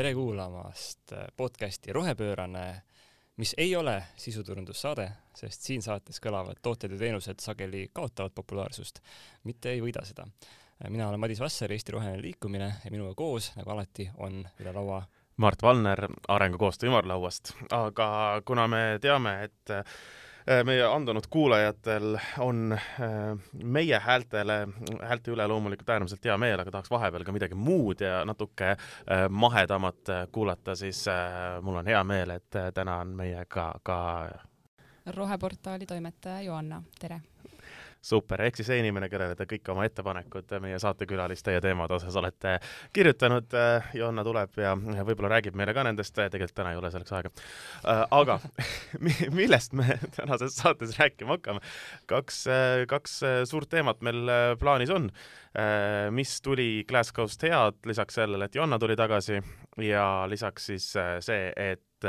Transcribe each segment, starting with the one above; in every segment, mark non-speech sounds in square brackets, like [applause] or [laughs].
tere kuulamast podcasti Rohepöörane, mis ei ole sisuturundussaade, sest siin saates kõlavad tooted ja teenused sageli kaotavad populaarsust, mitte ei võida seda. mina olen Madis Vasser, Eesti Roheline Liikumine ja minuga koos, nagu alati, on üle laua Mart Valner Arengukoostöö ümarlauast, aga kuna me teame, et Äh, meie andunud kuulajatel on äh, meie häältele, häälte üle loomulikult äärmiselt hea meel, aga tahaks vahepeal ka midagi muud ja natuke äh, mahedamat kuulata, siis mul on hea meel, et täna on meiega ka roheportaali toimetaja Joanna, tere! Super, ehk siis see inimene, kellele te kõik oma ettepanekud meie saatekülaliste ja teemade osas olete kirjutanud. Äh, Joanna tuleb ja võib-olla räägib meile ka nendest, tegelikult täna ei ole selleks aega. Äh, aga [laughs] millest me tänases saates rääkima hakkame? kaks, äh, kaks suurt teemat meil plaanis on, mis tuli Glasgow'st head, lisaks sellele, et Joanna tuli tagasi ja lisaks siis see, et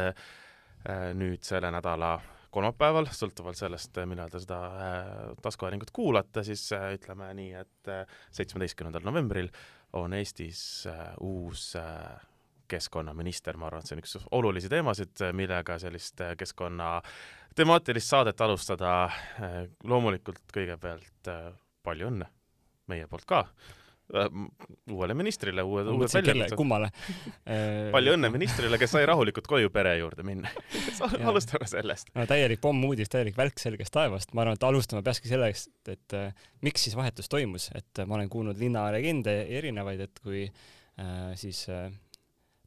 nüüd selle nädala kolmapäeval, sõltuvalt sellest, millal te seda äh, taskuhäälingut kuulate, siis äh, ütleme nii, et seitsmeteistkümnendal novembril on Eestis uus keskkonnaminister, ma arvan, et see on üks olulisi teemasid, millega sellist keskkonna temaatilist saadet alustada. loomulikult kõigepealt palju õnne meie poolt ka uuele ministrile, uued, uued väljakutsed. kummale? [laughs] Palju õnne ministrile, kes sai rahulikult koju pere juurde minna. [laughs] Alustame sellest. no täielik pommuudis, täielik välk selgest taevast, ma arvan, et alustama peakski sellest, et äh, miks siis vahetus toimus, et äh, ma olen kuulnud linna legende erinevaid, et kui äh, siis äh,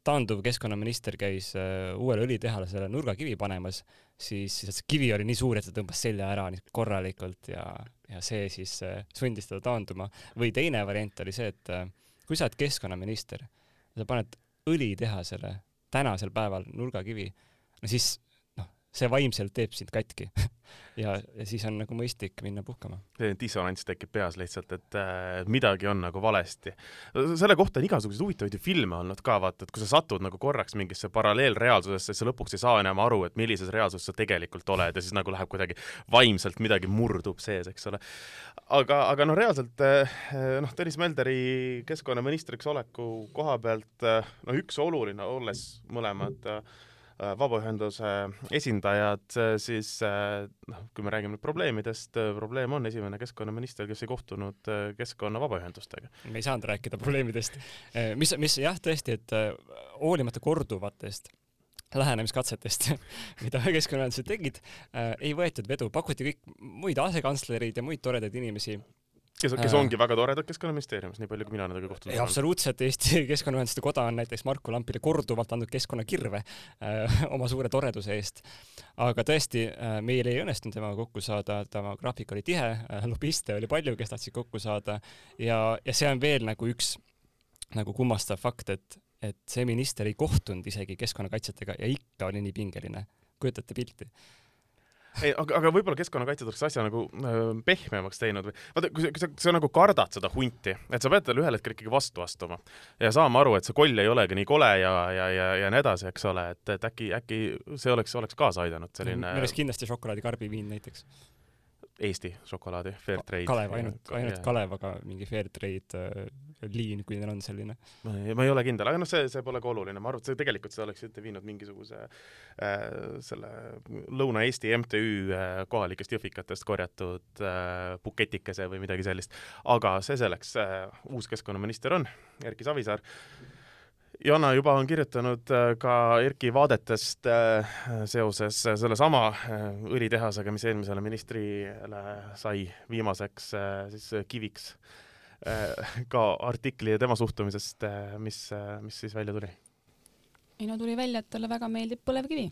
taanduv keskkonnaminister käis äh, uuele õlitehasele nurgakivi panemas, siis, see kivi oli nii suur, et ta tõmbas selja ära korralikult ja ja see siis äh, sundis teda taanduma. või teine variant oli see, et äh, kui sa oled keskkonnaminister, sa paned õlitehasele tänasel päeval nurgakivi, no siis see vaimselt teeb sind katki [laughs] ja, ja siis on nagu mõistlik minna puhkama. selline dissonants tekib peas lihtsalt, et äh, midagi on nagu valesti. selle kohta on igasuguseid huvitavaid ju filme olnud ka, vaata, et kui sa satud nagu korraks mingisse paralleelreaalsusesse, siis sa lõpuks ei saa enam aru, et millises reaalsuses sa tegelikult oled ja siis nagu läheb kuidagi vaimselt midagi murdub sees, eks ole. aga, aga noh, reaalselt äh, noh, Tõnis Mölderi keskkonnaministriks oleku koha pealt äh, no üks oluline, olles mõlemad Äh, vabaühenduse esindajad, äh, siis äh, noh, kui me räägime probleemidest, probleem on esimene keskkonnaminister, kes ei kohtunud keskkonna vabaühendustega. me ei saanud rääkida probleemidest, mis, mis jah, tõesti, et hoolimata korduvatest lähenemiskatsetest, [laughs] mida keskkonnaühendused tegid, ei võetud vedu, pakuti kõik muid asekantslereid ja muid toredaid inimesi kes, kes ongi väga toredad Keskkonnaministeeriumis, nii palju kui mina nendega kohtunud olen. absoluutselt, Eesti [laughs] Keskkonnaühenduste Koda on näiteks Marku Lampile korduvalt andnud keskkonnakirve äh, [laughs] oma suure toreduse eest. aga tõesti äh,, meil ei õnnestunud temaga kokku saada, tema graafik oli tihe äh,, lobiste oli palju, kes tahtsid kokku saada ja, ja see on veel nagu üks nagu kummastav fakt, et, et see minister ei kohtunud isegi keskkonnakaitsjatega ja ikka oli nii pingeline. kujutate pilti ei, aga, aga võib-olla keskkonnakaitsjad oleks asja nagu äh, pehmemaks teinud või vaata, kui sa, kui sa, sa nagu kardad seda hunti, et sa pead talle ühel hetkel ikkagi vastu astuma ja saama aru, et see koll ei olegi nii kole ja, ja, ja, ja nii edasi, eks ole, et, et äkki, äkki see oleks, oleks kaasa aidanud, selline minu arust kindlasti šokolaadikarbiviin näiteks Eesti šokolaadi, fair trade. Kalev, ainult, ainult Kalev, aga mingi fair trade äh, liin, kui neil on selline. ma ei ole kindel, aga noh, see, see pole ka oluline, ma arvan, et see tegelikult seda oleks ette viinud mingisuguse äh, selle Lõuna-Eesti MTÜ äh, kohalikest jõhvikatest korjatud äh, buketikese või midagi sellist. aga see selleks äh,, uus keskkonnaminister on Erki Savisaar Jana juba on kirjutanud äh, ka Erki vaadetest äh, seoses sellesama äh, õlitehasega, mis eelmisele ministrile sai viimaseks siis kiviks, ka artikli tema suhtumisest, mis, mis siis välja tuli? ei no tuli välja, et talle väga meeldib põlevkivi.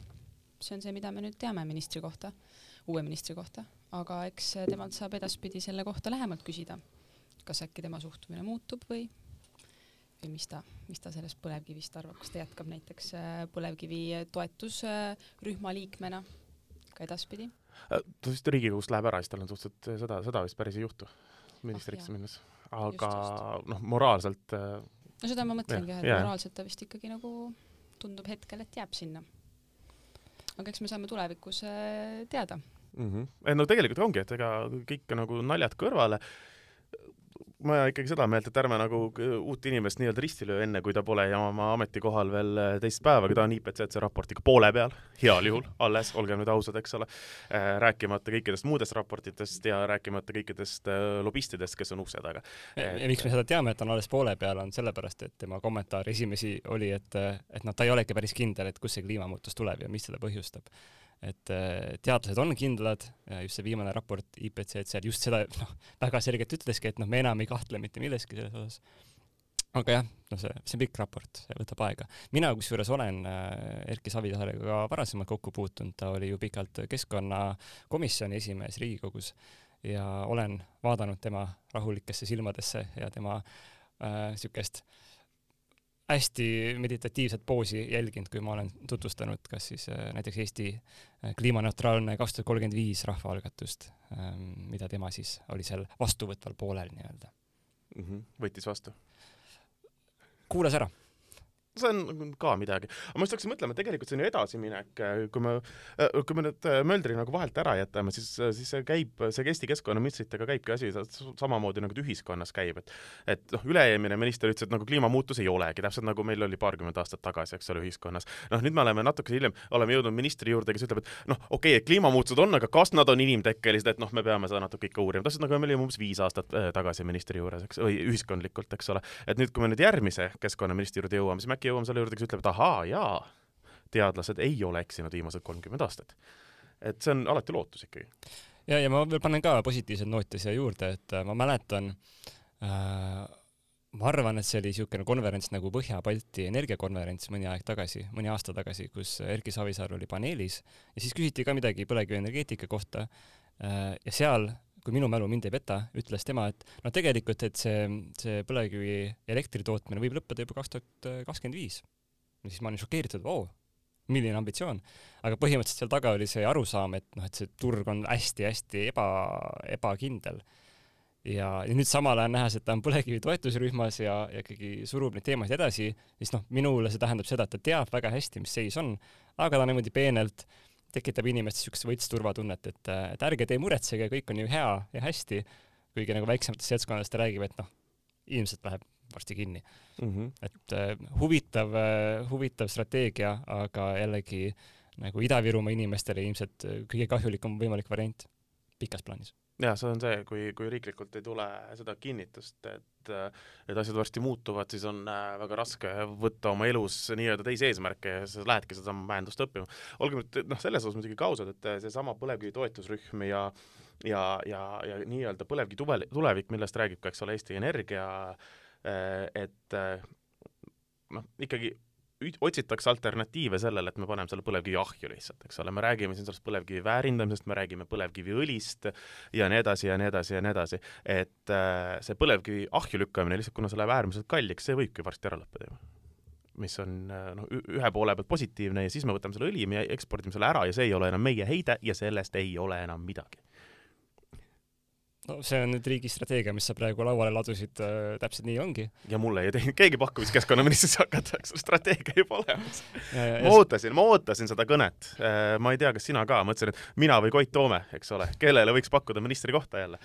see on see, mida me nüüd teame ministri kohta, uue ministri kohta, aga eks temalt saab edaspidi selle kohta lähemalt küsida. kas äkki tema suhtumine muutub või või mis ta, mis ta sellest põlevkivist arvab, kas ta jätkab näiteks äh, põlevkivi toetusrühma liikmena ka edaspidi? Äh, ta vist Riigikogust läheb ära, siis tal on suhteliselt äh, seda, seda vist päris ei juhtu ministriks ah, minnes, aga noh, moraalselt no seda ma mõtlengi et moraalselt ta vist ikkagi nagu tundub hetkel, et jääb sinna. aga eks me saame tulevikus teada mm. -hmm. no tegelikult ongi, et ega kõik nagu naljad kõrvale ma ikkagi seda meelt, et ärme nagu uut inimest nii-öelda risti löö enne, kui ta pole oma ametikohal veel äh, teist päevagi, ta on IPCC raportiga poole peal, heal juhul alles, olgem nüüd ausad, eks ole, äh, rääkimata kõikidest muudest raportitest ja rääkimata kõikidest äh, lobistidest, kes on ukse taga. ja miks me seda teame, et ta on alles poole peal, on sellepärast, et tema kommentaar esimesi oli, et, et noh, ta ei ole ikka päris kindel, et kust see kliimamuutus tuleb ja mis seda põhjustab et äh, teadlased on kindlad, just see viimane raport IPCC-l just seda [laughs] noh, väga selgelt ütleski, et noh, me enam ei kahtle mitte milleski selles osas. aga jah, no see, see on pikk raport, see võtab aega. mina kusjuures olen äh, Erki Savisaarega ka varasemalt kokku puutunud, ta oli ju pikalt keskkonnakomisjoni esimees Riigikogus ja olen vaadanud tema rahulikesse silmadesse ja tema niisugust äh, hästi meditatiivset poosi jälginud, kui ma olen tutvustanud kas siis äh, näiteks Eesti äh, kliimaneutraalne kaks tuhat kolmkümmend viis rahvaalgatust, ähm, mida tema siis oli seal vastuvõtval poolel nii-öelda mm. -hmm. võttis vastu? kuulas ära see on ka midagi. aga ma just hakkasin mõtlema, et tegelikult see on ju edasiminek, kui me, kui me nüüd Möldri nagu vahelt ära jätame, siis, siis see käib, see Eesti keskkonnaministritega käibki asi samamoodi nagu ühiskonnas käib, et et noh, üle-eelmine minister ütles, et nagu kliimamuutus ei olegi, täpselt nagu meil oli paarkümmend aastat tagasi, eks ole, ühiskonnas. noh, nüüd me oleme natuke hiljem, oleme jõudnud ministri juurde, kes ütleb, et noh, okei okay,, et kliimamuutused on, aga kas nad on inimtekkelised, et noh, me peame seda natuke ikka uurima, täpselt nagu me olime umbes viis aastat äh, tagasi ministri juures, eks, või ühiskondlikult, eks ole. et nüüd, kui me nüüd järgmise keskkonnaministri juurde jõuame, siis me äkki jõuame selle juurde, kes ütleb, et ahaa, jaa, teadlased ei ole eksinud viimased kolmkümmend aastat. et see on alati lootus ikkagi. ja, ja ma veel panen ka positiivseid noote siia juurde, et äh, ma mäletan äh, ma arvan, et see oli niisugune konverents nagu Põhja-Balti energiakonverents mõni aeg tagasi, mõni aasta tagasi, kus Erki Savisaar oli paneelis ja siis küsiti ka midagi põlevkivienergeetika kohta äh, ja seal kui minu mälu mind ei peta, ütles tema, et no tegelikult, et see, see põlevkivi elektri tootmine võib lõppeda juba kaks tuhat kakskümmend viis. siis ma olin šokeeritud, oo, milline ambitsioon. aga põhimõtteliselt seal taga oli see arusaam, et noh, et see turg on hästi-hästi eba, ebakindel. ja, ja nüüd samal ajal nähes, et ta on põlevkivi toetusrühmas ja, ja ikkagi surub neid teemasid edasi, siis noh, minule see tähendab seda, et ta teab väga hästi, mis seis on, aga ta niimoodi peenelt äh, tekitab inimestes niisugust võits turvatunnet, et, et ärge te muretsege, kõik on ju hea ja hästi, kuigi nagu väiksematest seltskondadest ta räägib, et noh, ilmselt läheb varsti kinni mm. -hmm. et uh, huvitav uh,, huvitav strateegia, aga jällegi nagu Ida-Virumaa inimestele ilmselt kõige kahjulikum võimalik variant pikas plaanis jah, see on see, kui, kui riiklikult ei tule seda kinnitust, et, et asjad varsti muutuvad, siis on äh, väga raske võtta oma elus nii-öelda teisi eesmärke ja sa lähedki sedasama majandust õppima. olgem nüüd noh, selles osas muidugi ka ausad, et seesama põlevkivi toetusrühm ja ja, ja, ja nii-öelda põlevkivi tulevik, millest räägib ka, eks ole, Eesti Energia, äh, et äh, noh, ikkagi otsitakse alternatiive sellele, et me paneme selle põlevkivi ahju lihtsalt, eks ole, me räägime siin sellest põlevkivi väärindamisest, me räägime põlevkiviõlist ja nii edasi ja nii edasi ja nii edasi, et äh, see põlevkivi ahju lükkamine lihtsalt, kuna see läheb äärmiselt kalliks, see võibki varsti ära lõppeda ju. Mis on äh, noh, ühe poole pealt positiivne ja siis me võtame selle õli, me ekspordime selle ära ja see ei ole enam meie heide ja sellest ei ole enam midagi no see on nüüd riigi strateegia, mis sa praegu lauale ladusid äh,, täpselt nii ongi. ja mulle ei teinud keegi pakkumist keskkonnaministriks hakata, eks ole, strateegia juba olemas. ma ootasin, ma ootasin seda kõnet äh,. ma ei tea, kas sina ka, mõtlesin, et mina või Koit Toome, eks ole, kellele võiks pakkuda ministri kohta jälle.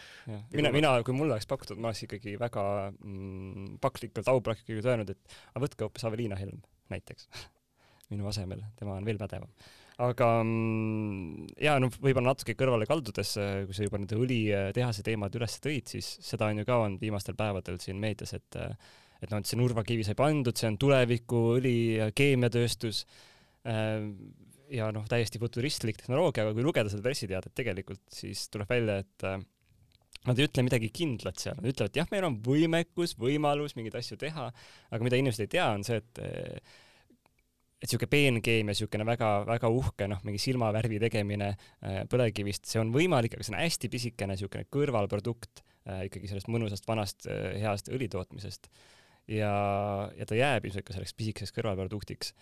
mina, mina, kui mulle oleks pakutud, ma oleks ikkagi väga mm, paklikult, aupaklikult öelnud, et aga võtke hoopis Aveliina Helm näiteks [laughs] minu asemel, tema on veel pädevam aga mm, ja no võib-olla natuke kõrvale kaldudes, äh, kui sa juba nende õlitehase teemad üles tõid, siis seda on ju ka olnud viimastel päevadel siin meedias, et äh, et noh, et see nurgakivi sai pandud, see on tuleviku õli- ja keemiatööstus äh, ja noh, täiesti futuristlik tehnoloogia, aga kui lugeda seda pressiteadet tegelikult, siis tuleb välja, et nad ei ütle midagi kindlat seal, nad ütlevad, jah, meil on võimekus, võimalus mingeid asju teha, aga mida inimesed ei tea, on see, et et niisugune peenkeemia, niisugune väga-väga uhke noh, mingi silmavärvi tegemine äh, põlevkivist, see on võimalik, aga see on hästi pisikene niisugune kõrvalprodukt äh, ikkagi sellest mõnusast vanast äh, heast õlitootmisest. ja, ja ta jääb ilmselt ka selleks pisikeseks kõrvalproduktiks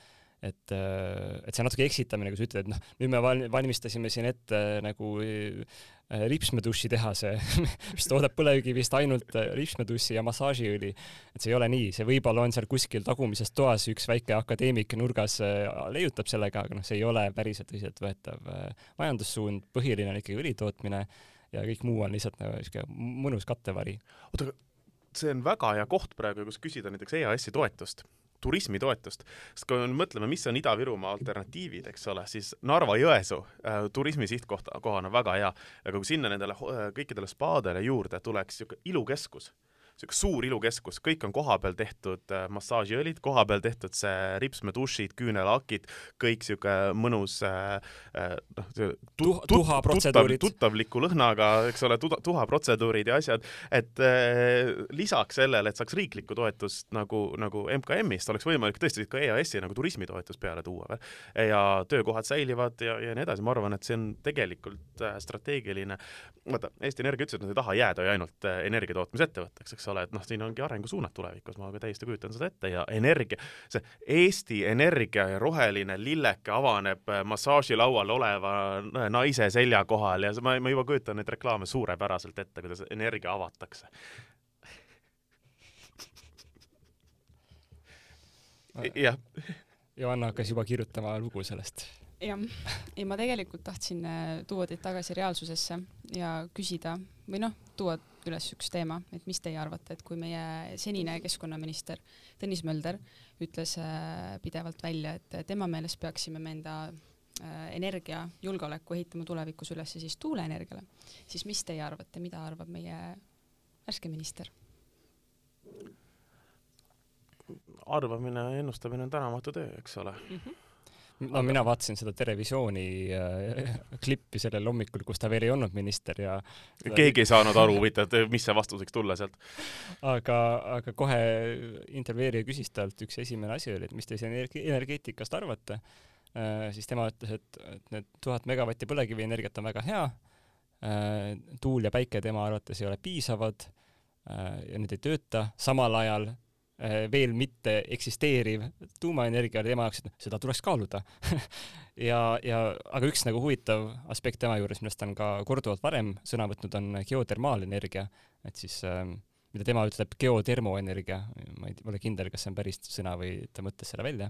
et, äh, et see on natuke eksitamine, kui sa ütled, et noh, nüüd me val-, valmistasime siin ette äh, nagu äh, ripsmeduši tehase [laughs] mis toodab põlevkivist ainult ripsmedussi ja massaažiõli. et see ei ole nii, see võib-olla on seal kuskil tagumises toas üks väike akadeemik nurgas leiutab sellega, aga noh, see ei ole päriselt tõsiseltvõetav majandussuund, põhiline on ikkagi õli tootmine ja kõik muu on lihtsalt nagu niisugune mõnus kattevari. oota, aga see on väga hea koht praegu, kus küsida näiteks EAS-i toetust turismitoetust, sest kui me mõtleme, mis on Ida-Virumaa alternatiivid, eks ole, siis Narva-Jõesuu äh, turismi sihtkoht, kohana väga hea, aga kui sinna nendele äh, kõikidele spaadele juurde tuleks niisugune ilukeskus sihuke suur ilukeskus, kõik on kohapeal tehtud äh, massaažiõlid, kohapeal tehtud see ripsmedušid, küünelakid, kõik sihuke mõnus äh, äh, noh, tuha, tuha protseduurid. tuttavliku lõhnaga, eks ole, tuha protseduurid ja asjad, et lisaks sellele, et saaks riiklikku toetust nagu, nagu MKM-ist, oleks võimalik tõesti ka EAS-i nagu turismitoetus peale tuua veel. ja töökohad säilivad ja, ja nii edasi, ma arvan, et see on tegelikult strateegiline, vaata, Eesti Energia ütles, et nad ei taha jääda ju ainult energiatootmisettevõtteks, eks eks ole, et noh, siin ongi arengusuunad tulevikus, ma ka täiesti kujutan seda ette ja energia, see Eesti Energia ja roheline lilleke avaneb äh, massaažilaual oleva naise selja kohal ja ma, ma juba kujutan neid reklaame suurepäraselt ette, kuidas energia avatakse. jah. Johanna hakkas juba kirjutama lugu sellest jah, ja ma tegelikult tahtsin äh, tuua teid tagasi reaalsusesse ja küsida või noh, tuua üles üks teema, et mis teie arvate, et kui meie senine keskkonnaminister Tõnis Mölder ütles äh, pidevalt välja, et tema meelest peaksime me enda äh, energiajulgeoleku ehitama tulevikus üles siis tuuleenergiale, siis mis teie arvate, mida arvab meie värske minister? arvamine ja ennustamine on tänamatu töö, eks ole mm. -hmm no mina vaatasin seda Terevisiooni äh, [laughs] klippi sellel hommikul, kus ta veel ei olnud minister ja keegi ei saanud aru [laughs] huvitav, et mis see vastuseks tulla sealt. aga, aga kohe intervjueerija küsis talt, üks esimene asi oli, et mis te energi-, energeetikast arvate äh,, siis tema ütles, et, et need tuhat megavatti põlevkivienergiat on väga hea äh,, tuul ja päike tema arvates ei ole piisavad äh, ja need ei tööta, samal ajal veel mitte eksisteeriv tuumaenergia oli tema jaoks, et seda tuleks kaaluda [laughs] ja, ja aga üks nagu huvitav aspekt tema juures, millest ta on ka korduvalt varem sõna võtnud, on geotermaalenergia, et siis äh, mida tema ütleb geotermoenergia, ma ei ole kindel, kas see on päris sõna või ta mõtles selle välja,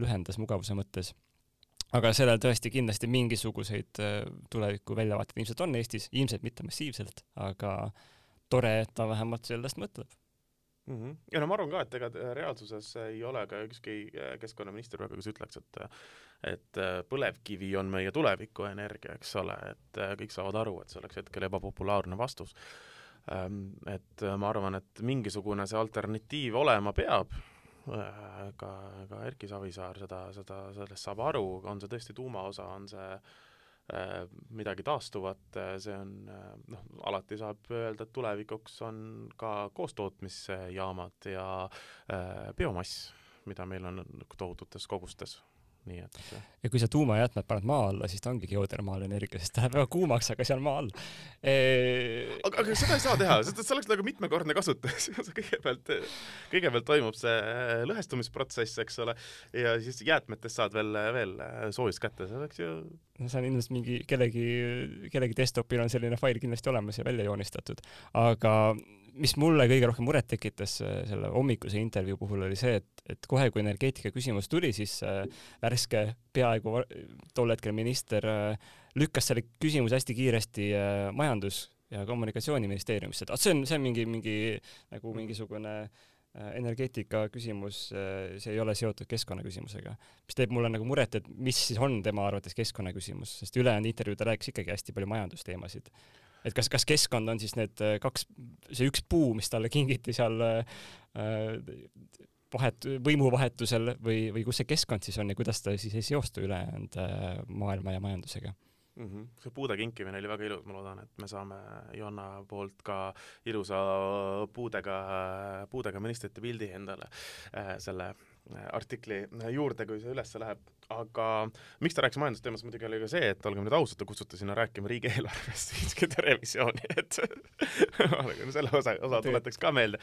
lühendas mugavuse mõttes. aga sellel tõesti kindlasti mingisuguseid äh, tuleviku väljavaateid ilmselt on Eestis, ilmselt mitte massiivselt, aga tore, et ta vähemalt sellest mõtleb mm. -hmm. ja no ma arvan ka, et ega reaalsuses ei ole ka ükski äh, keskkonnaminister praegu, kes ütleks, et et äh, põlevkivi on meie tulevikuenergia, eks ole, et äh, kõik saavad aru, et see oleks hetkel ebapopulaarne vastus. Ähm, et ma arvan, et mingisugune see alternatiiv olema peab, ka, ka Erki Savisaar seda, seda, sellest saab aru, on see tõesti tuumaosa, on see äh, Äh, midagi taastuvat, äh, see on äh, noh, alati saab öelda, et tulevikuks on ka koostootmisjaamad ja biomass, mida meil on tohututes kogustes nii et. ja kui sa tuumajäätmed paned maa alla, siis ta ongi geotermaalenergia, sest ta läheb väga kuumaks, aga seal maa all e.... aga, aga seda ei saa teha, sest see oleks nagu mitmekordne kasutus [laughs] kõigepealt, kõigepealt toimub see äh, lõhestumisprotsess, eks ole, ja siis jäätmetest saad veel, veel äh, soojust kätte, see oleks ju no see on ilmselt mingi kellegi, kellegi desktopil on selline fail kindlasti olemas ja välja joonistatud, aga mis mulle kõige rohkem muret tekitas äh, selle hommikuse intervjuu puhul oli see, et, et kohe, kui energeetika küsimus tuli, siis äh, värske peaaegu tol hetkel minister äh, lükkas selle küsimuse hästi kiiresti majandus- ja kommunikatsiooniministeeriumisse, et see on, see on mingi, mingi nagu mingisugune energeetika küsimus, see ei ole seotud keskkonnaküsimusega. mis teeb mulle nagu muret, et mis siis on tema arvates keskkonnaküsimus, sest ülejäänud intervjuu ta rääkis ikkagi hästi palju majandusteemasid et kas, kas keskkond on siis need äh, kaks, see üks puu, mis talle kingiti seal äh, vahet, võimuvahetusel või, või kus see keskkond siis on ja kuidas ta siis ei seostu ülejäänud äh, maailma ja majandusega mm. -hmm. see puude kinkimine oli väga ilus, ma loodan, et me saame Johanna poolt ka ilusa puudega, puudega ministrite pildi endale selle artikli juurde, kui see üles läheb aga miks ta rääkis majandusteemast, muidugi oli ka see, et olgem nüüd ausad, ta kutsuti sinna rääkima riigieelarvest [laughs] siiski revisjoni, et [laughs] selle osa, osa tuletaks ka meelde.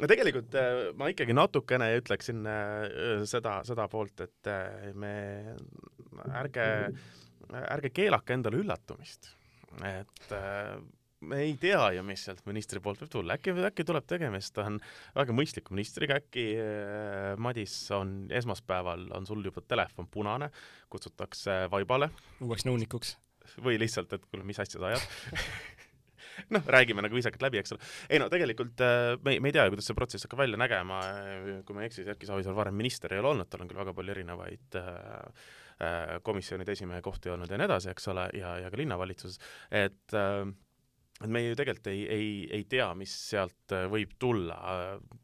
no tegelikult äh, ma ikkagi natukene ütleksin äh, seda, seda poolt, et äh, me ärge, ärge keelake endale üllatumist, et me ei tea ju, mis sealt ministri poolt võib tulla, äkki, äkki tuleb tegemist on väga mõistliku ministriga, äkki äh, Madis on esmaspäeval, on sul juba telefon punane, kutsutakse vaibale. uueks nõunikuks. või lihtsalt, et kuule, mis asja sa ajad [laughs] noh, räägime nagu viisakalt läbi, eks ole. ei no tegelikult äh, me, me ei tea ju, kuidas see protsess hakkab välja nägema, kui ma ei eksi, siis Erki Savisaar varem minister ei ole olnud, tal on küll väga palju erinevaid äh, äh komisjonide esimehe kohti olnud ja nii edasi, eks ole, ja, ja ka linnavalitsuses, et äh, et me ju tegelikult ei, ei, ei tea, mis sealt äh, võib tulla.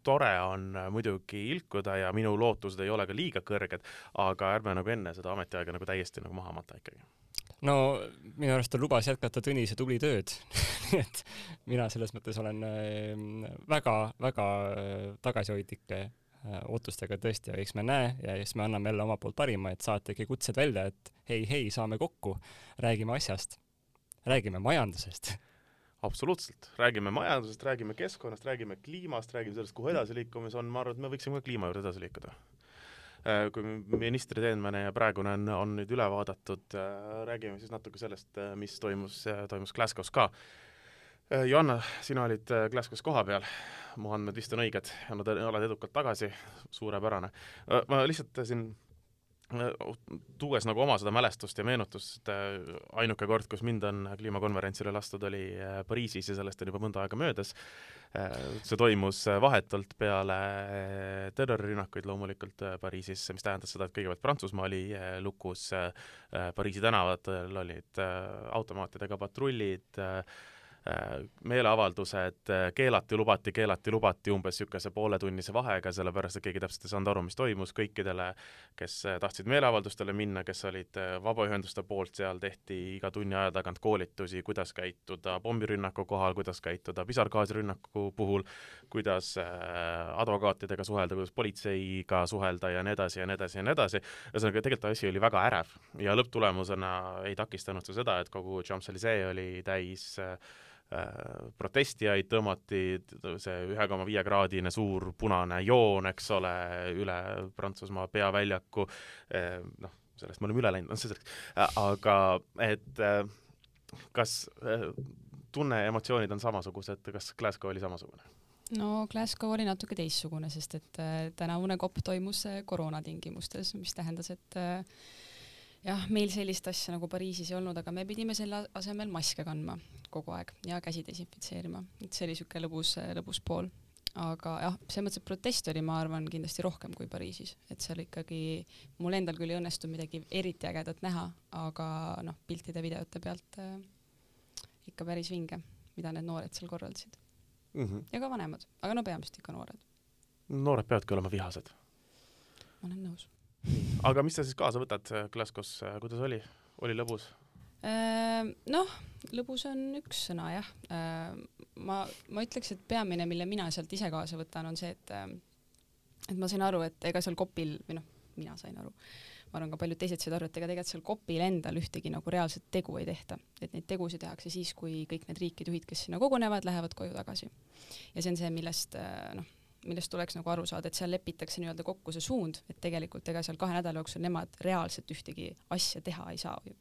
tore on muidugi ilkuda ja minu lootused ei ole ka liiga kõrged, aga ärme nagu enne seda ametiaega nagu täiesti nagu maha mata ikkagi. no minu arust ta lubas jätkata Tõnise tubli tööd [laughs] nii et mina selles mõttes olen väga-väga äh, äh, tagasihoidlike ootustega tõesti ja eks me näe ja siis me anname jälle oma poolt parima, et ikka kutsed välja, et hei, hei, saame kokku, räägime asjast, räägime majandusest absoluutselt, räägime majandusest, räägime keskkonnast, räägime kliimast, räägime sellest, kuhu edasiliikumis on, ma arvan, et me võiksime ka kliima juurde edasi liikuda. Äh, kui ministri teadmine ja praegune on, on nüüd üle vaadatud, äh, räägime siis natuke sellest, äh, mis toimus, toimus Glasgow's ka. Joanna, sina olid Glasgow's kohapeal, mu andmed vist on õiged, nad oled edukalt tagasi, suurepärane. ma lihtsalt siin tuues nagu oma seda mälestust ja meenutust, ainuke kord, kus mind on kliimakonverentsile lastud, oli äh, Pariisis ja sellest on juba mõnda aega möödas. Äh, see toimus äh, vahetult peale terrorirünnakuid loomulikult Pariisis, mis tähendas seda, et kõigepealt Prantsusmaa oli lukus, Pariisi tänavatel olid automaatidega patrullid, Äh, meeleavaldused äh, keelati, lubati, keelati, lubati umbes niisuguse pooletunnise vahega, sellepärast et keegi täpselt ei saanud aru, mis toimus, kõikidele, kes äh, tahtsid meeleavaldustele minna, kes olid vabaühenduste poolt seal, tehti iga tunni aja tagant koolitusi, kuidas käituda pommirünnaku kohal, kuidas käituda pisargaasirünnaku puhul, kuidas advokaatidega suhelda, kuidas politseiga suhelda ja nii edasi ja nii edasi ja nii edasi, ühesõnaga tegelikult asi oli väga ärev ja lõpptulemusena ei takistanud see seda, et kogu Champs-Élysées oli täis äh, Äh, protestijaid tõmmati see ühe koma viie kraadine suur punane joon, eks ole, üle Prantsusmaa peaväljaku, äh, noh, sellest me oleme üle läinud, noh see selleks, äh, aga et kas tunne ja emotsioonid on samasugused, kas Glasgow oli samasugune? no Glasgow oli natuke teistsugune, sest et tänavune kopp toimus koroona tingimustes, mis tähendas, et jah, meil sellist asja nagu Pariisis ei olnud, aga me pidime selle asemel maske kandma kogu aeg ja käsi desinfitseerima, et see oli niisugune lõbus, lõbus pool. aga jah, selles mõttes, et proteste oli, ma arvan, kindlasti rohkem kui Pariisis, et seal ikkagi, mul endal küll ei õnnestunud midagi eriti ägedat näha, aga noh, piltide-videote pealt äh, ikka päris vinge, mida need noored seal korraldasid mm. -hmm. ja ka vanemad, aga no peamiselt ikka noored. noored peavadki olema vihased. ma olen nõus aga mis sa siis kaasa võtad Glasgow's, kuidas oli, oli lõbus? Ehm, noh, lõbus on üks sõna jah. Ehm, ma, ma ütleks, et peamine, mille mina sealt ise kaasa võtan, on see, et ehm, et ma sain aru, et ega seal Kopil või noh, mina sain aru, ma arvan ka paljud teised said aru, et ega tegelikult seal Kopil endal ühtegi nagu reaalset tegu ei tehta, et neid tegusid tehakse siis, kui kõik need riikide juhid, kes sinna kogunevad, lähevad koju tagasi. ja see on see, millest noh millest tuleks nagu aru saada, et seal lepitakse nii-öelda kokku see suund, et tegelikult ega seal kahe nädala jooksul nemad reaalselt ühtegi asja teha ei saa ju.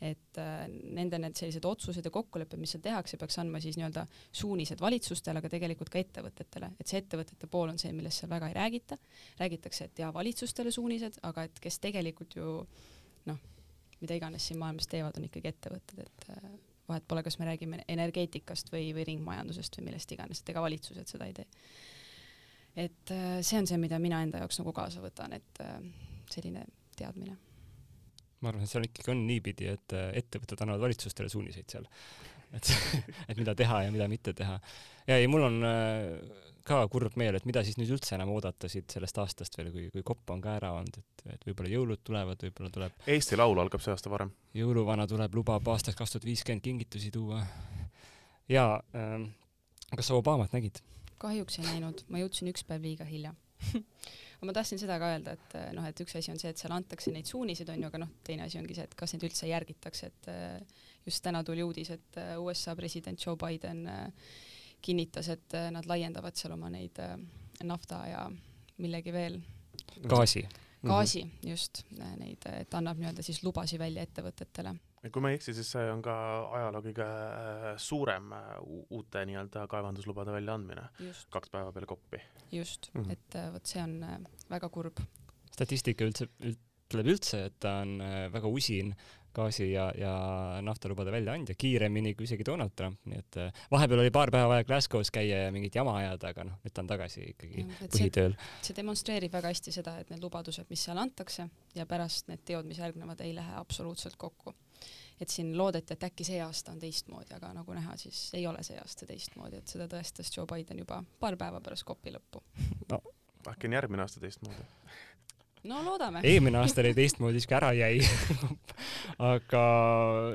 et äh, nende need sellised otsused ja kokkulepped, mis seal tehakse, peaks andma siis nii-öelda suunised valitsustele, aga tegelikult ka ettevõtetele, et see ettevõtete pool on see, millest seal väga ei räägita. räägitakse, et jaa, valitsustele suunised, aga et kes tegelikult ju noh, mida iganes siin maailmas teevad, on ikkagi ettevõtted, et äh, vahet pole, kas me räägime energeetikast või, või ringmajandusest või millest iganes, et ega valitsused seda ei tee et äh, see on see, mida mina enda jaoks nagu kaasa võtan, et äh, selline teadmine. ma arvan, et seal ikkagi on niipidi, et äh, ettevõtted annavad valitsustele suuniseid seal. et, [laughs] et mida teha ja mida mitte teha. ja ei, mul on ka kurb meel, et mida siis nüüd üldse enam oodata siit sellest aastast veel, kui, kui kopp on ka ära olnud, et, et võib-olla jõulud tulevad, võib-olla tuleb Eesti Laul algab see aasta varem. jõuluvana tuleb, lubab aastaks kaks tuhat viiskümmend kingitusi tuua. jaa ähm,, kas sa Obamat nägid? Kahjuks ei näinud, ma jõudsin üks päev liiga hilja aga [laughs] ma tahtsin seda ka öelda, et eh, noh, et üks asi on see, et seal antakse neid suuniseid, on ju, aga noh, teine asi ongi see, et kas neid üldse järgitakse, et eh, just täna tuli uudis, et eh, USA president Joe Biden kinnitas, et nad laiendavad seal oma neid nafta ja millegi veel. gaasi. gaasi, just, neid, et annab nii-öelda siis lubasi välja ettevõtetele kui ma ei eksi, siis see on ka ajaloo kõige äh, suurem äh, uute nii-öelda kaevanduslubade väljaandmine. kaks päeva peale koppi. just mm, -hmm. et äh, vot see on väga kurb. statistika üldse, ütleb üldse, et ta on väga usin gaasi ja, ja naftalubade väljaandja, kiiremini kui isegi Donald Trump, nii et vahepeal oli paar päeva vaja Glasgow's käia ja mingit jama ajada, aga noh, nüüd ta on tagasi ikkagi see- põhitööl. see demonstreerib väga hästi seda, et need lubadused, mis seal antakse ja pärast need teod, mis järgnevad, ei lähe absoluutselt kokku. Et siin loodeti, et äkki see aasta on teistmoodi, aga nagu näha, siis ei ole see aasta teistmoodi, et seda tõestas Joe Biden juba paar päeva pärast kopi lõppu. äkki on järgmine aasta teistmoodi? no loodame. eelmine aasta oli teistmoodi, siuke ära jäi aga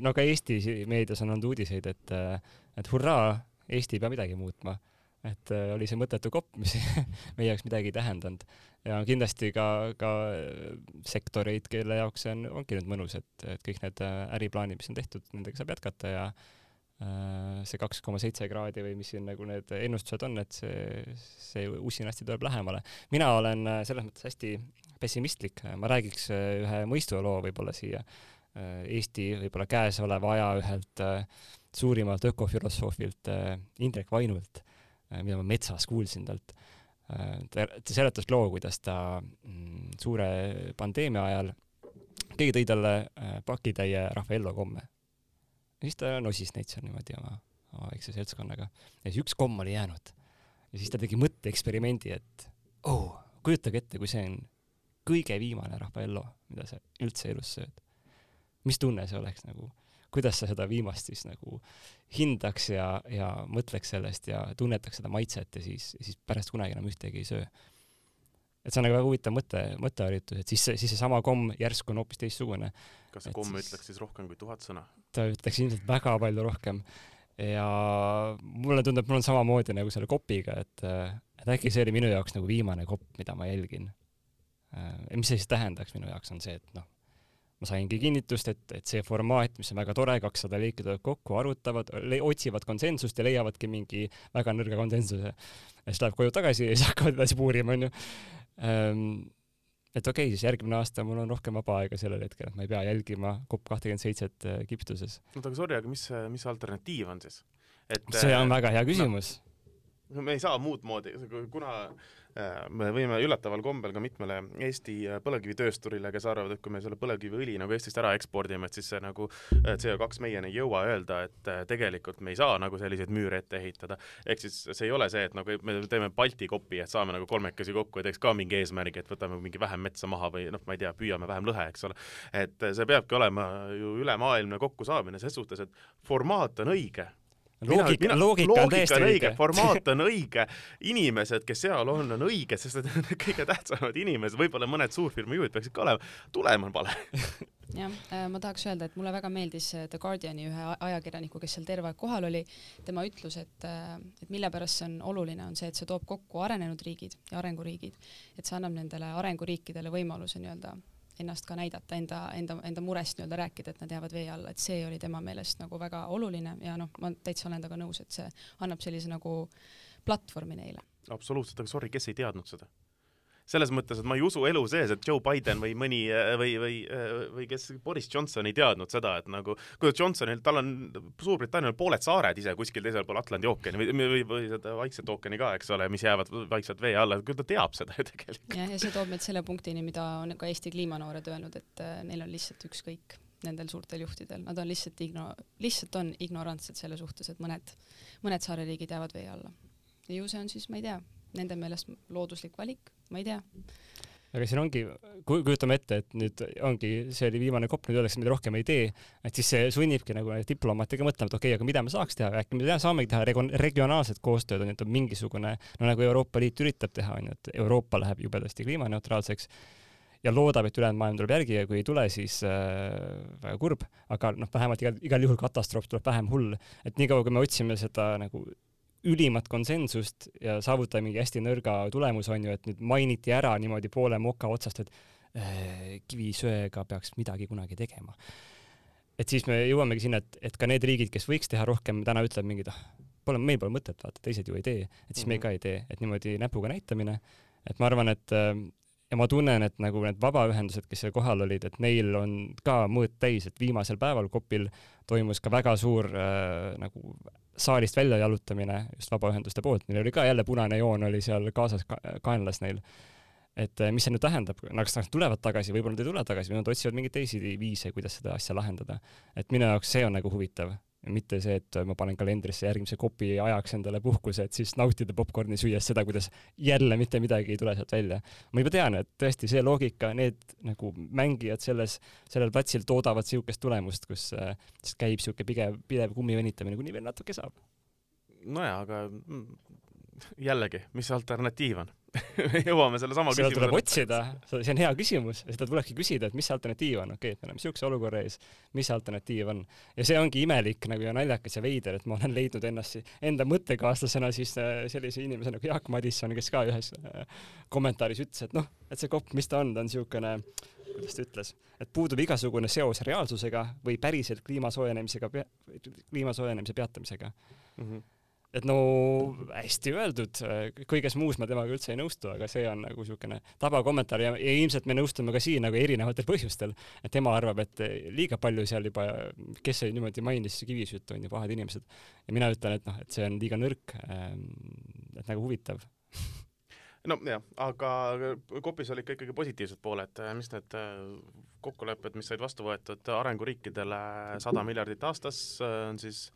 no ka Eesti meedias on olnud uudiseid, et, et hurraa, Eesti ei pea midagi muutma. et äh, oli see mõttetu kopp, mis [laughs] meie jaoks midagi ei tähendanud. Ja kindlasti ka, ka sektoreid, kelle jaoks see on, ongi nüüd mõnus, et, et kõik need äh, äriplaanid, mis on tehtud, nendega saab jätkata ja äh, see kaks koma seitse kraadi või mis siin nagu need ennustused on, et see, see usinasti tuleb lähemale. mina olen äh, selles mõttes hästi pessimistlik, ma räägiks äh, ühe mõistuloo võib-olla siia äh, Eesti võib-olla käesoleva aja ühelt äh, suurimalt ökofilosoofilt äh, Indrek Vainult, mida ma metsas kuulsin talt. Ta, ta seletas loo, kuidas ta mm, suure pandeemia ajal, keegi tõi talle äh, pakitäie Raffaello komme. ja siis ta nosis neid seal niimoodi oma, oma väikse seltskonnaga ja siis üks komm oli jäänud. ja siis ta tegi mõtteeksperimendi, et oh, kujutage ette, kui see on kõige viimane Raffaello, mida sa üldse elus sööd. mis tunne see oleks nagu, kuidas sa seda viimast siis nagu hindaks ja, ja mõtleks sellest ja tunnetaks seda maitset ja siis, siis pärast kunagi enam ühtegi ei söö. et see on nagu väga huvitav mõte, mõtteharjutus, et siis see, siis seesama komm järsku on hoopis teistsugune. kas see komm ütleks siis rohkem kui tuhat sõna? ta ütleks ilmselt väga palju rohkem. ja mulle tundub, mul on samamoodi nagu selle kopiga, et, et äkki see oli minu jaoks nagu viimane kopp, mida ma jälgin. mis see siis tähendaks minu jaoks, on see, et noh, ma saingi kinnitust, et, et see formaat, mis on väga tore, kakssada liiki tulevad kokku, arutavad, otsivad konsensust ja leiavadki mingi väga nõrga konsensuse. ja siis läheb koju tagasi ja siis [laughs] hakkavad edasi puurima, onju. et okei okay,, siis järgmine aasta mul on rohkem vaba aega sellel hetkel, et ma ei pea jälgima COP kakskümmend seitset Egiptuses. oota, aga sorry, aga mis, mis alternatiiv on siis? et see on väga hea küsimus no, me ei saa muud moodi, kuna me võime üllataval kombel ka mitmele Eesti äh, põlevkivitöösturile, kes arvavad, et kui me selle põlevkiviõli nagu Eestist ära ekspordime, et siis see nagu äh, CO2 meieni ei jõua, öelda, et äh, tegelikult me ei saa nagu selliseid müüre ette ehitada. ehk siis see ei ole see, et nagu me teeme Balti kopi, et saame nagu kolmekesi kokku ja teeks ka mingi eesmärgi, et võtame mingi vähem metsa maha või noh, ma ei tea, püüame vähem lõhe, eks ole. et see peabki olema ju ülemaailmne kokkusaamine ses suhtes, et formaat on õige loogika, loogika on täiesti õige, formaat on õige, inimesed, kes seal on, on õiged, sest et need [laughs] kõige tähtsamad inimesed, võib-olla mõned suurfirma juhid peaksid ka olema, tulem on vale. [laughs] jah, ma tahaks öelda, et mulle väga meeldis The Guardiani ühe ajakirjaniku, kes seal terve aeg kohal oli, tema ütlus, et, et mille pärast see on oluline, on see, et see toob kokku arenenud riigid ja arenguriigid, et see annab nendele arenguriikidele võimaluse nii-öelda ennast ka näidata, enda, enda, enda murest nii-öelda rääkida, et nad jäävad vee alla, et see oli tema meelest nagu väga oluline ja noh, ma täitsa olen temaga nõus, et see annab sellise nagu platvormi neile. absoluutselt, aga sorry, kes ei teadnud seda? Selles mõttes, et ma ei usu elu sees, et Joe Biden või mõni või, või, või kes, Boris Johnson ei teadnud seda, et nagu, kuidas Johnsonil, tal on Suurbritannial pooled saared ise kuskil teisel pool Atlandi ookeani või, või, või seda Vaikset ookeani ka, eks ole, mis jäävad vaikselt vee alla, küll ta teab seda ju [laughs] tegelikult. jah, ja see toob meid selle punktini, mida on ka Eesti kliimanoored öelnud, et neil on lihtsalt ükskõik nendel suurtel juhtidel, nad on lihtsalt igno-, lihtsalt on ignorantsed selle suhtes, et mõned, mõned saareriigid jäävad vee alla. ja ju see on siis, ma ei tea, nende meelest looduslik valik, ma ei tea. aga siin ongi, kujutame ette, et nüüd ongi, see oli viimane kopp, nüüd öeldakse, mida rohkem ei tee, et siis see sunnibki nagu diplomaatidega mõtlema, et okei okay,, aga mida me saaks teha, äkki me saamegi teha reg-, regionaalset koostööd, on ju, et on mingisugune, no nagu Euroopa Liit üritab teha, on ju, et Euroopa läheb jubedasti kliimaneutraalseks ja loodab, et ülejäänud maailm tuleb järgi ja kui ei tule, siis äh, väga kurb, aga noh, vähemalt igal, igal juhul katastroof tuleb vähem hull, et niikaua, kui me otsime seda nagu ülimat konsensust ja saavutada mingi hästi nõrga tulemuse, on ju, et nüüd mainiti ära niimoodi poole moka otsast, et äh, kivisöega peaks midagi kunagi tegema. et siis me jõuamegi sinna, et, et ka need riigid, kes võiks teha rohkem, täna ütlevad mingid, ah, pole, meil pole mõtet, vaata, teised ju ei tee, et siis mm -hmm. me ka ei tee, et niimoodi näpuga näitamine, et ma arvan, et äh, ja ma tunnen, et nagu need vabaühendused, kes seal kohal olid, et neil on ka mõõt täis, et viimasel päeval Kopil toimus ka väga suur äh, nagu saalist välja jalutamine just vabaühenduste poolt, neil oli ka jälle punane joon oli seal kaasas ka, kaenlas neil. et eh, mis see nüüd tähendab, kas nad tulevad tagasi, võib-olla nad ei tule tagasi või nad otsivad mingeid teisi viise, kuidas seda asja lahendada. et minu jaoks see on nagu huvitav, mitte see, et ma panen kalendrisse järgmise kopi ajaks endale puhkuse, et siis nautida popkorni süües seda, kuidas jälle mitte midagi ei tule sealt välja. ma juba tean, et tõesti see loogika, need nagu mängijad selles, sellel platsil toodavad niisugust tulemust, kus äh, käib niisugune pigev, pidev kummi venitamine, kuni veel natuke saab. nojah, aga jällegi, mis see alternatiiv on? [laughs] Jõuame sellesama seda tuleb otsida, see on hea küsimus, seda tulebki küsida, et mis see alternatiiv on, okei okay,, et me oleme niisuguse olukorra ees, mis see alternatiiv on. ja see ongi imelik nagu ja naljakas ja veider, et ma olen leidnud ennast enda mõttekaaslasena siis äh, sellise inimese nagu Jaak Madisson, kes ka ühes äh, kommentaaris ütles, et noh, et see kopp, mis ta on, ta on niisugune kuidas ta ütles, et puudub igasugune seos reaalsusega või päriselt kliima soojenemisega, kliima soojenemise peatamisega. Mm. -hmm et no hästi öeldud, kõiges muus ma temaga üldse ei nõustu, aga see on nagu niisugune tabakommentaar ja, ja ilmselt me nõustume ka siin nagu erinevatel põhjustel. et tema arvab, et liiga palju seal juba, kes see niimoodi mainis, Kivisütt on ju pahad inimesed. ja mina ütlen, et noh, et see on liiga nõrk, ähm, et nagu huvitav [laughs] nojah, aga kopis olid ka ikkagi positiivsed pooled, mis need äh, kokkulepped, mis said vastu võetud arenguriikidele sada miljardit aastas, on siis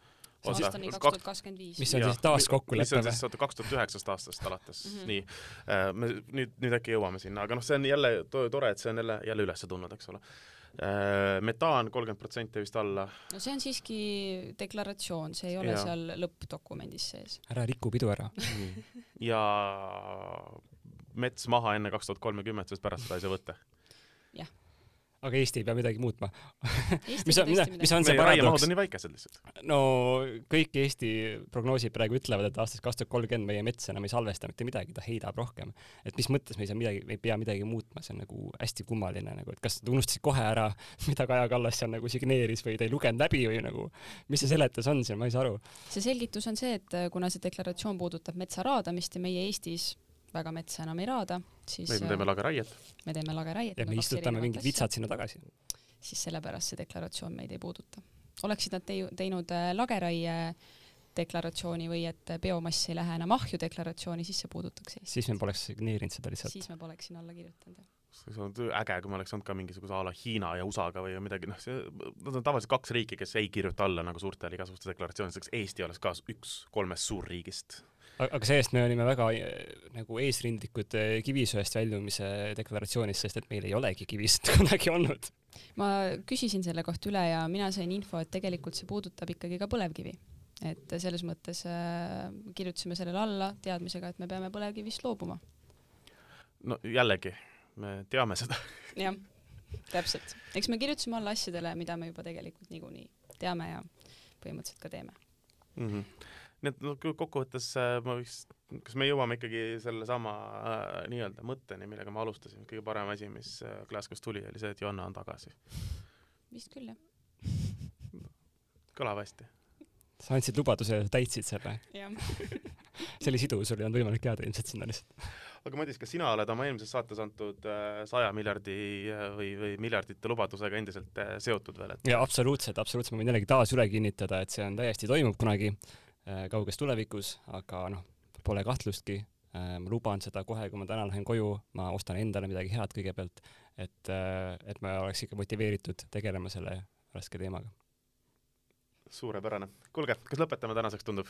aastani kaks tuhat kakskümmend viis. mis on siis taas kokkulepe või? mis on siis oota kaks tuhat üheksast aastast alates mm, -hmm. nii äh,. me nüüd, nüüd äkki jõuame sinna, aga noh, see on jälle to tore, et see on jälle, jälle üles tulnud, eks ole äh,. metaan kolmkümmend protsenti vist alla. no see on siiski deklaratsioon, see ei ole ja. seal lõppdokumendis sees. ära riku pidu ära [laughs] ja mets maha enne kaks tuhat kolmekümmet, sest pärast seda ei saa võtta aga Eesti ei pea midagi muutma [laughs] mis on, mis on see paradoks? on nii väikesed lihtsalt. no kõik Eesti prognoosid praegu ütlevad, et aastast kaks tuhat kolmkümmend meie mets enam ei salvesta mitte midagi, ta heidab rohkem. et mis mõttes me ei saa midagi, me ei pea midagi muutma, see on nagu hästi kummaline nagu, et kas te unustasite kohe ära, mida Kaja Kallas seal nagu signeeris või te ei lugenud läbi või nagu, mis see seletus on siin, ma ei saa aru. see selgitus on see, et kuna see deklaratsioon puudutab metsa raadamist ja meie Eestis väga metsa enam ei raada, siis või me teeme lageraiet. me teeme lageraiet. ja me istutame mingid vitsad sinna tagasi. siis sellepärast see deklaratsioon meid ei puuduta. oleksid nad tei-, teinud äh, lageraie deklaratsiooni või et biomass ei lähe enam ahju deklaratsiooni, siis see puudutaks Eestit. siis me poleks signeerinud seda lihtsalt. siis me poleks sinna alla kirjutanud, jah see on äge, kui me oleks olnud ka mingisuguse a la Hiina ja USA-ga või midagi, noh, see, nad on tavaliselt kaks riiki, kes ei kirjuta alla nagu suurtele igasuguste deklaratsioonideks, Eesti oleks ka üks kolmest suurriigist aga see-eest me olime väga eh, nagu eesrindlikud eh, kivisöest väljumise deklaratsioonis, sest et meil ei olegi kivisöed [laughs] kunagi olnud. ma küsisin selle kohta üle ja mina sain info, et tegelikult see puudutab ikkagi ka põlevkivi. et selles mõttes äh, kirjutasime sellele alla teadmisega, et me peame põlevkivist loobuma. no jällegi, me teame seda [laughs] jah, täpselt. eks me kirjutasime alla asjadele, mida me juba tegelikult niikuinii teame ja põhimõtteliselt ka teeme mm. -hmm nii et noh, kokkuvõttes äh, ma võiks, kas me jõuame ikkagi sellesama äh, nii-öelda mõtteni, millega me alustasime, kõige parem asi, mis äh, Glasgow's tuli, oli see, et Joanna on tagasi? vist küll, jah. kõlab hästi. sa andsid lubaduse ja täitsid selle? [laughs] see oli sidus, sul ei olnud võimalik jääda ilmselt sinna lihtsalt. aga Madis, kas sina oled oma eelmises saates antud äh, saja miljardi äh, või, või miljardite lubadusega endiselt äh, seotud veel, et? jaa, absoluutselt, absoluutselt, ma võin jällegi taas üle kinnitada, et see on täiesti, toimub kunagi Äh, kauges tulevikus, aga noh, pole kahtlustki, äh, ma luban seda kohe, kui ma täna lähen koju, ma ostan endale midagi head kõigepealt, et, äh, et ma oleks ikka motiveeritud tegelema selle raske teemaga. suurepärane. kuulge, kas lõpetame tänaseks, tundub?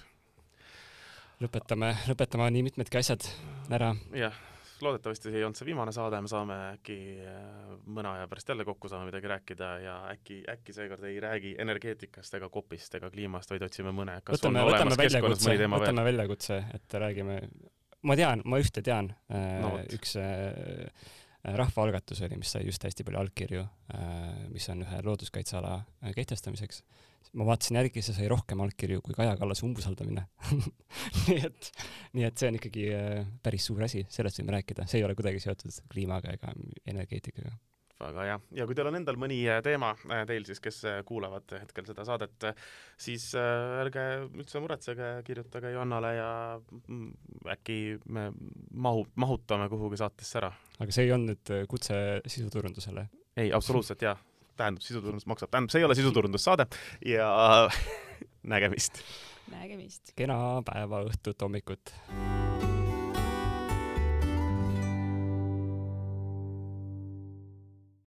lõpetame, lõpetame nii mitmedki asjad ära. jah loodetavasti ei olnud see viimane saade, me saame äkki äh, mõne aja pärast jälle kokku, saame midagi rääkida ja äkki, äkki seekord ei räägi energeetikast ega kopist ega kliimast, vaid otsime mõne, kas võtame, on olemas keskkonnas mõni teema veel. võtame väljakutse, et räägime, ma tean, ma ühte tean äh, no,, üks äh, rahvaalgatus oli, mis sai just hästi palju allkirju, mis on ühe looduskaitseala kehtestamiseks. Ma vaatasin järgi, see sai rohkem allkirju kui Kaja Kallase umbusaldamine. [laughs] Nii et, nii et see on ikkagi äh, päris suur asi, sellest võime rääkida, see ei ole kuidagi seotud kliimaga ega energeetikaga väga hea, ja kui teil on endal mõni äh, teema äh, teil siis, kes kuulavad hetkel seda saadet, siis ärge üldse muretsege, kirjutage Johannale ja mm, äkki me mahu, mahutame kuhugi saatesse ära. aga see ei olnud kutse sisuturundusele? ei, absoluutselt jaa tähendab, sisuturundus maksab, tähendab, see ei ole sisuturundussaade ja [laughs] nägemist. nägemist. kena päeva, õhtut, hommikut.